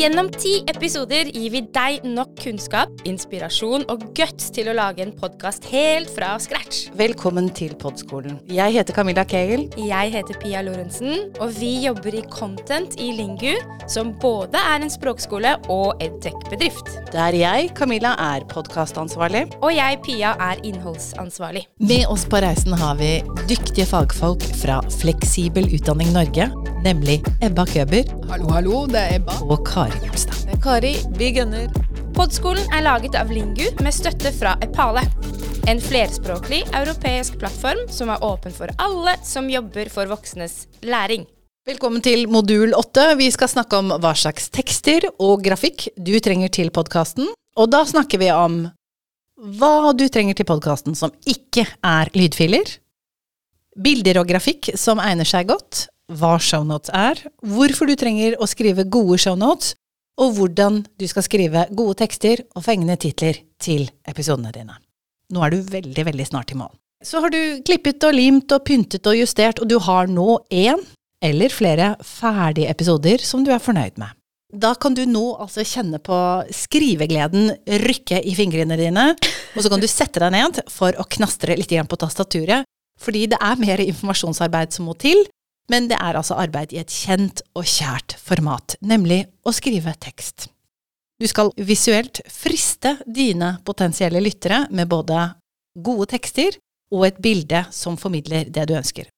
Gjennom ti episoder gir vi deg nok kunnskap, inspirasjon og guts til å lage en podkast helt fra scratch. Velkommen til Podskolen. Jeg heter Camilla Kegel. Jeg heter Pia Lorentzen, og vi jobber i Content i Lingu, som både er en språkskole og edtech-bedrift. Der jeg, Camilla, er podkastansvarlig. Og jeg, Pia, er innholdsansvarlig. Med oss på reisen har vi dyktige fagfolk fra Fleksibel utdanning Norge, nemlig Ebba Køber Hallo, hallo, det er Ebba. og Kari Gulstad. Er Kari. Vi gunner. Podskolen er laget av Lingu med støtte fra Epale. En flerspråklig europeisk plattform som er åpen for alle som jobber for voksnes læring. Velkommen til modul åtte. Vi skal snakke om hva slags tekster og grafikk du trenger til podkasten. Og da snakker vi om hva du trenger til podkasten som ikke er lydfiler. Bilder og grafikk som egner seg godt. Hva shownotes er. Hvorfor du trenger å skrive gode shownotes. Og hvordan du skal skrive gode tekster og fengende titler til episodene dine. Nå er du veldig, veldig snart i mål. Så har du klippet og limt og pyntet og justert, og du har nå én eller flere ferdige episoder som du er fornøyd med. Da kan du nå altså kjenne på skrivegleden rykke i fingrene dine, og så kan du sette deg ned for å knastre litt på tastaturet, fordi det er mer informasjonsarbeid som må til, men det er altså arbeid i et kjent og kjært format, nemlig å skrive tekst. Du skal visuelt friste dine potensielle lyttere med både gode tekster og et bilde som formidler det du ønsker.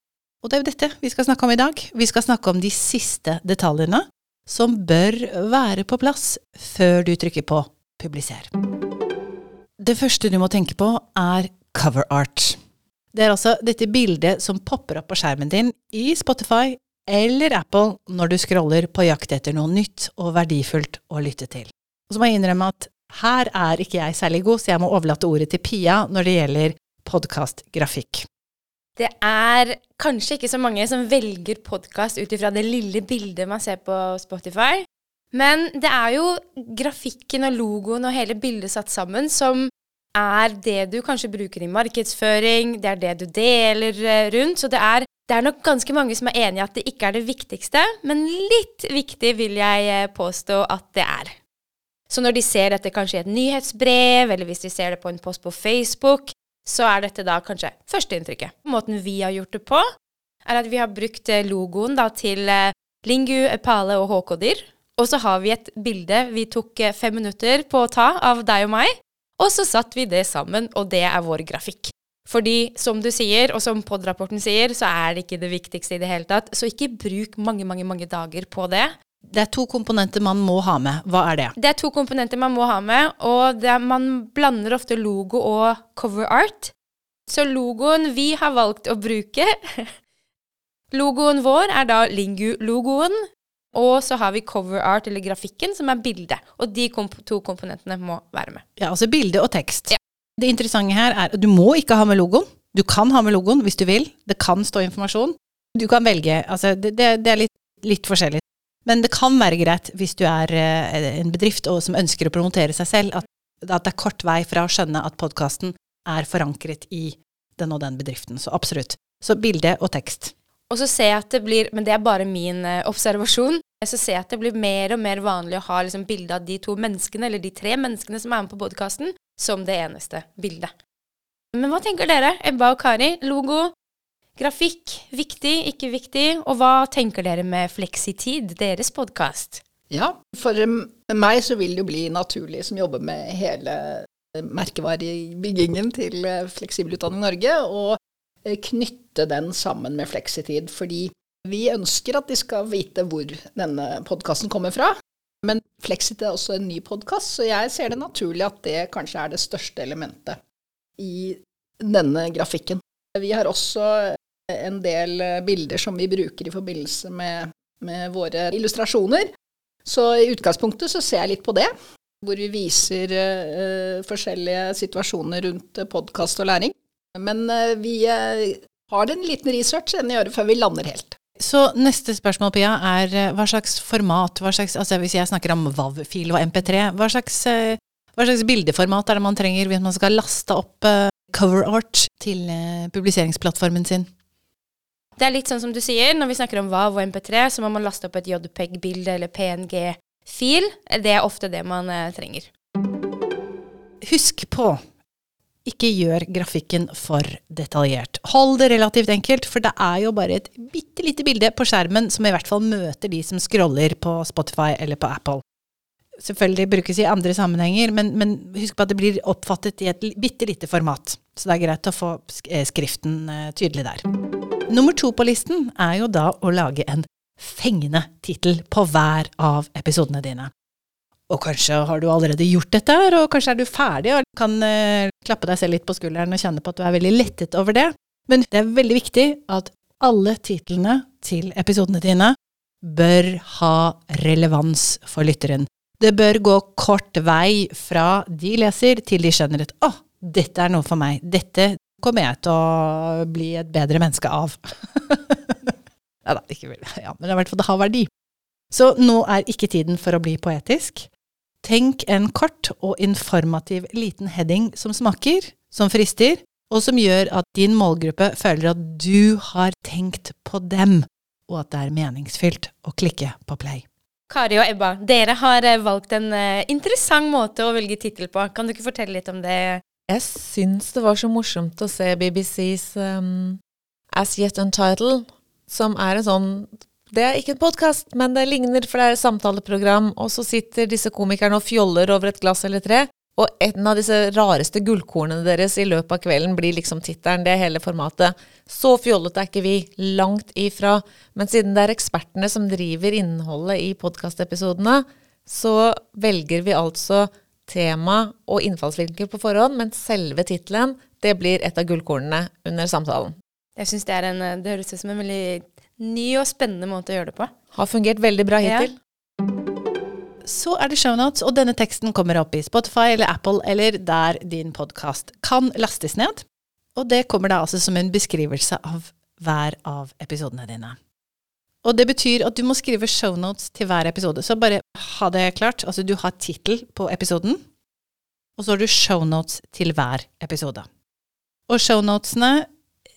Og det er jo dette vi skal snakke om i dag. Vi skal snakke om de siste detaljene som bør være på plass før du trykker på publiser. Det første du må tenke på, er cover art. Det er altså dette bildet som popper opp på skjermen din i Spotify eller Apple når du scroller på jakt etter noe nytt og verdifullt å lytte til. Og så må jeg innrømme at her er ikke jeg særlig god, så jeg må overlate ordet til Pia når det gjelder podkastgrafikk. Det er kanskje ikke så mange som velger podkast ut ifra det lille bildet man ser på Spotify, men det er jo grafikken og logoen og hele bildet satt sammen som er det du kanskje bruker i markedsføring, det er det du deler eh, rundt. Så det er, det er nok ganske mange som er enig i at det ikke er det viktigste, men litt viktig vil jeg eh, påstå at det er. Så når de ser dette kanskje i et nyhetsbrev, eller hvis de ser det på en post på Facebook, så er dette da kanskje førsteinntrykket. Måten vi har gjort det på, er at vi har brukt eh, logoen da til Lingu, Epale og HK-dyr. Og så har vi et bilde vi tok fem minutter på å ta av deg og meg. Og så satt vi det sammen, og det er vår grafikk. Fordi som du sier, og som POD-rapporten sier, så er det ikke det viktigste i det hele tatt. Så ikke bruk mange, mange, mange dager på det. Det er to komponenter man må ha med. Hva er det? Det er to komponenter man må ha med, og er, man blander ofte logo og cover art. Så logoen vi har valgt å bruke Logoen vår er da Lingu-logoen, og så har vi cover art, eller grafikken, som er bildet. Og de komp to komponentene må være med. Ja, altså bilde og tekst. Ja. Det interessante her er at du må ikke ha med logoen. Du kan ha med logoen hvis du vil. Det kan stå informasjon. Du kan velge. Altså, det, det, det er litt, litt, forskjellig. Men det kan være greit hvis du er eh, en bedrift som ønsker å promotere seg selv, at, at det er kort vei fra å skjønne at podkasten er forankret i den og den bedriften. Så absolutt. Så bilde og tekst. Og så ser jeg at det blir, men det er bare min eh, observasjon, så ser jeg at det blir mer og mer vanlig å ha liksom bilde av de to menneskene, eller de tre menneskene som er med på podkasten, som det eneste bildet. Men hva tenker dere, Ebba og Kari? Logo, grafikk, viktig, ikke viktig? Og hva tenker dere med Fleksitid, deres podkast? Ja, for meg så vil det jo bli naturlig som jobber med hele merkevarebyggingen til eh, Fleksibel utdanning Norge, og Eh, knytte den sammen med Fleksitid, fordi vi ønsker at de skal vite hvor denne podkasten kommer fra. Men Flexit er også en ny podkast, så jeg ser det naturlig at det kanskje er det største elementet i denne grafikken. Vi har også en del bilder som vi bruker i forbindelse med, med våre illustrasjoner. Så i utgangspunktet så ser jeg litt på det, hvor vi viser uh, forskjellige situasjoner rundt podkast og læring. Men uh, vi uh, har en liten research enn å gjøre før vi lander helt. Så neste spørsmål, Pia, er eh, hva slags format, hva slags, altså hvis jeg snakker om WAV-fil og MP3, hva slags, hva slags, bildeformat er det man trenger hvis man skal laste opp cover art til publiseringsplattformen sin? Det er litt sånn som du sier, når vi snakker om WAV og MP3, så må man laste opp et JPEG-bilde eller PNG fil. Det er ofte det man eh, trenger. Husk på, ikke gjør grafikken for detaljert. Hold det relativt enkelt, for det er jo bare et bitte lite bilde på skjermen som i hvert fall møter de som scroller på Spotify eller på Apple. Selvfølgelig brukes i andre sammenhenger, men, men husk på at det blir oppfattet i et bitte lite format. Så det er greit å få eh, skriften eh, tydelig der. Nummer to på listen er jo da å lage en fengende tittel på hver av episodene dine. Og kanskje har du allerede gjort dette, her, og kanskje er du ferdig og kan eh, klappe deg selv litt på skulderen og kjenne på at du er veldig lettet over det. Men det er veldig viktig at alle titlene til episodene dine bør ha relevans for lytteren. Det bør gå kort vei fra de leser til de skjønner at å, dette er noe for meg. Dette kommer jeg til å bli et bedre menneske av. Nei da, ikke veldig. Ja, men i hvert fall det har verdi. Så nå er ikke tiden for å bli poetisk. Tenk en kort og informativ liten heading som smaker, som frister, og som gjør at din målgruppe føler at du har tenkt på dem, og at det er meningsfylt å klikke på play. Kari og Ebba, dere har eh, valgt en eh, interessant måte å velge tittel på. Kan du ikke fortelle litt om det? Jeg syns det var så morsomt å se BBCs um, As Yet Untitled, som er en sånn Det er ikke en podkast, men det ligner, for det er et samtaleprogram, og så sitter disse komikerne og fjoller over et glass eller tre. Og en av disse rareste gullkornene deres i løpet av kvelden blir liksom tittelen. Det er hele formatet. Så fjollete er ikke vi. Langt ifra. Men siden det er ekspertene som driver innholdet i podkastepisodene, så velger vi altså tema og innfallsvinkel på forhånd, men selve tittelen, det blir et av gullkornene under samtalen. Jeg synes det, eh, det høres ut som en veldig ny og spennende måte å gjøre det på. Har fungert veldig bra Ja. hittil. Så er det shownotes, og denne teksten kommer opp i Spotify eller Apple eller der din podkast kan lastes ned. Og det kommer da altså som en beskrivelse av hver av episodene dine. Og det betyr at du må skrive shownotes til hver episode. Så bare ha det klart. Altså du har tittel på episoden, og så har du shownotes til hver episode. Og shownotesene,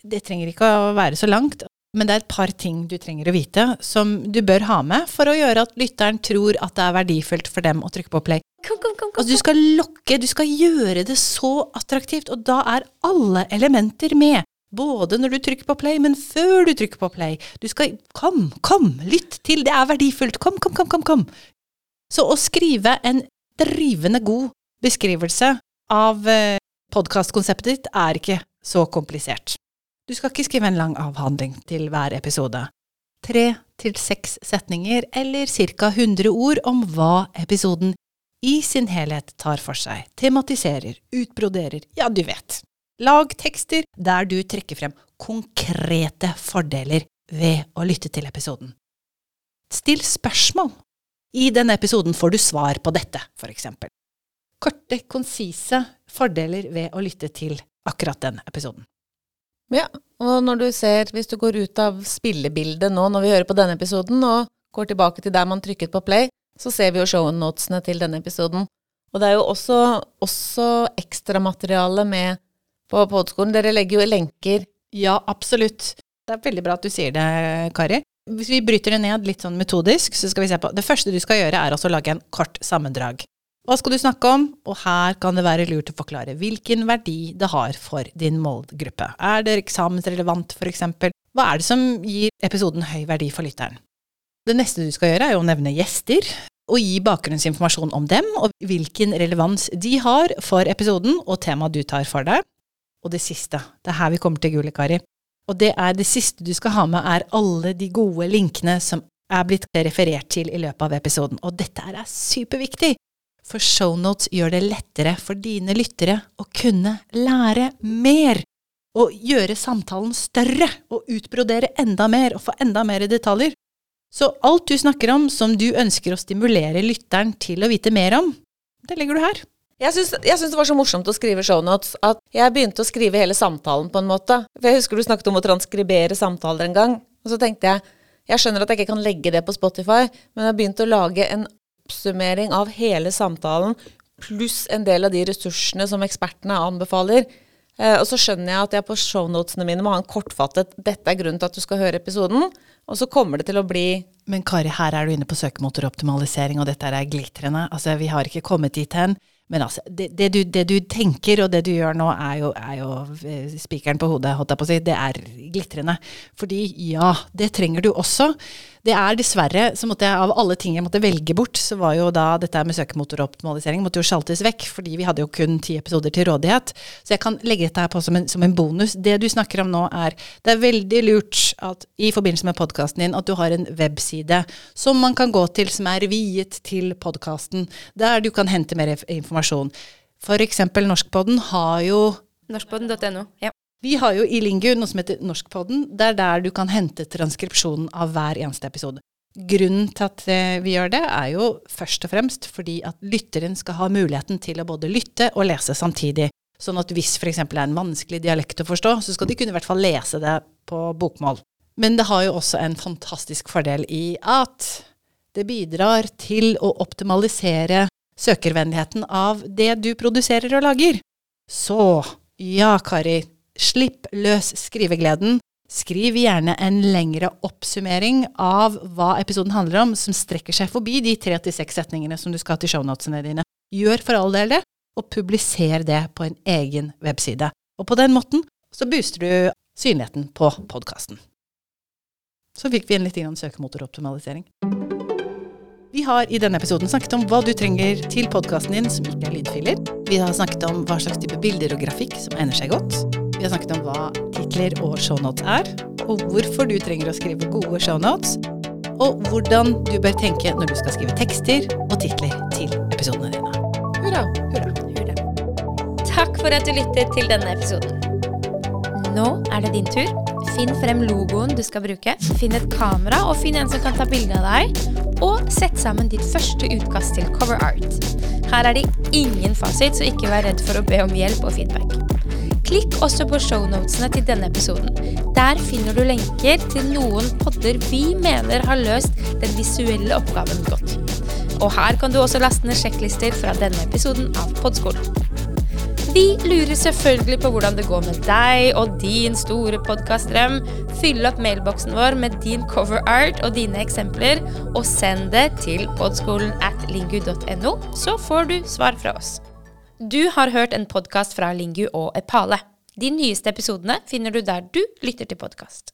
det trenger ikke å være så langt, men det er et par ting du trenger å vite som du bør ha med for å gjøre at lytteren tror at det er verdifullt for dem å trykke på play. Kom, kom, kom, kom. Altså, du skal lokke, du skal gjøre det så attraktivt, og da er alle elementer med. Både når du trykker på play, men før du trykker på play. Du skal Kom, kom, lytt til, det er verdifullt. Kom, kom, kom, kom. kom. Så å skrive en drivende god beskrivelse av eh, podkastkonseptet ditt er ikke så komplisert. Du skal ikke skrive en lang avhandling til hver episode. Tre til seks setninger, eller ca. 100 ord om hva episoden i sin helhet tar for seg, tematiserer, utbroderer, ja, du vet. Lag tekster der du trekker frem konkrete fordeler ved å lytte til episoden. Still spørsmål. I denne episoden får du svar på dette, for eksempel. Korte, konsise fordeler ved å lytte til akkurat den episoden. Ja, og når du ser, hvis du går ut av spillebildet nå når vi hører på denne episoden, og går tilbake til der man trykket på play, så ser vi jo shownotesene til denne episoden. Og det er jo også, også ekstramateriale med på podskolen. Dere legger jo lenker. Ja, absolutt. Det er veldig bra at du sier det, Kari. Hvis vi bryter det ned litt sånn metodisk, så skal vi se på Det første du skal gjøre, er altså å lage en kort sammendrag. Hva skal du snakke om? Og her kan det være lurt å forklare hvilken verdi det har for din målgruppe. Er det eksamensrelevant, eksempel? Hva er det som gir episoden høy verdi for lytteren? Det neste du skal gjøre, er å nevne gjester, og gi bakgrunnsinformasjon om dem, og hvilken relevans de har for episoden og temaet du tar for deg. Og det siste, det er her vi kommer til gullet, Kari. Og det er det siste du skal ha med, er alle de gode linkene som er blitt referert til i løpet av episoden. Og dette er superviktig, for shownotes gjør det lettere for dine lyttere å kunne lære mer. Og gjøre samtalen større, og utbrodere enda mer, og få enda mer detaljer. Så alt du snakker om som du ønsker å stimulere lytteren til å vite mer om, det legger du her. Jeg syns, det var så morsomt å skrive shownotes at jeg begynte å skrive hele samtalen på en måte. For jeg husker du snakket om å transkribere samtaler en gang, og så tenkte jeg jeg skjønner at jeg ikke kan legge det på Spotify, men jeg har begynt å lage en oppsummering av hele samtalen pluss en del av de ressursene som ekspertene anbefaler. Eh, og så skjønner jeg at jeg på shownotene mine må ha en kortfattet 'dette er grunnen til at du skal høre episoden', og så kommer det til å bli Men Kari, her er du inne på søkemotoroptimalisering, og dette er glitrende. Altså, vi har ikke kommet dit hen. Men altså, det, det, du, det, du, tenker og det du gjør nå, er jo, jo eh, spikeren på hodet, holdt jeg på å si. Det er glitrende. Fordi ja, det trenger du også. Det er dessverre, så måtte jeg av alle ting jeg måtte velge bort, så var jo da dette med søkemotoroptimalisering måtte jo sjaltes vekk, fordi vi hadde jo kun ti episoder til rådighet. Så jeg kan legge dette her på som en, som en bonus. Det du snakker om nå er Det er veldig lurt at i forbindelse med podkasten din at du har en webside som man kan gå til, som er viet til podkasten, der du kan hente mer informasjon. For eksempel Norskpodden har jo Norskpodden.no. Ja. Vi har jo i Lingu noe som heter Norskpodden. Det er der du kan hente transkripsjonen av hver eneste episode. Grunnen til at eh, vi gjør det, er jo først og fremst fordi at lytteren skal ha muligheten til å både lytte og lese samtidig. Sånn at hvis f.eks. er en vanskelig dialekt å forstå, så skal de kunne i hvert fall lese det på bokmål. Men det har jo også en fantastisk fordel i at det bidrar til å optimalisere søkervennligheten av det du produserer og lager. Så ja, Kari, Slipp løs skrivegleden. Skriv gjerne en lengre oppsummering av hva episoden handler om, som strekker seg forbi de tre til seks setningene som du skal ha til shownotene dine. Gjør for all del det, og publiser det på en egen webside. Og på den måten så booster du synligheten på podkasten. Så fikk vi inn litt søkemotoroptimalisering. Vi har i denne episoden snakket om hva du trenger til podkasten din som ikke er lydfiler. Vi har snakket om hva slags type bilder og grafikk som egner seg godt. Vi har snakket om hva titler og shownotes er, og hvorfor du trenger å skrive gode shownotes, og hvordan du bør tenke når du skal skrive tekster og titler til episodene dine. Hurra. Hurra. Hurra. Takk for at du lyttet til denne episoden. Nå er det din tur. Finn frem logoen du skal bruke. Finn et kamera, og finn en som kan ta bilde av deg. Og sett sammen ditt første utkast til cover art. Her er det ingen fasit, så ikke vær redd for å be om hjelp og feedback. Klikk også på shownotene til denne episoden. Der finner du lenker til noen podder vi mener har løst den visuelle oppgaven godt. Og her kan du også laste ned sjekklister fra denne episoden av Podskolen. Vi lurer selvfølgelig på hvordan det går med deg og din store podkastdrøm. Fyll opp mailboksen vår med din cover art og dine eksempler, og send det til podskolen at lingu.no, så får du svar fra oss. Du har hørt en podkast fra Lingu og Epale. De nyeste episodene finner du der du lytter til podkast.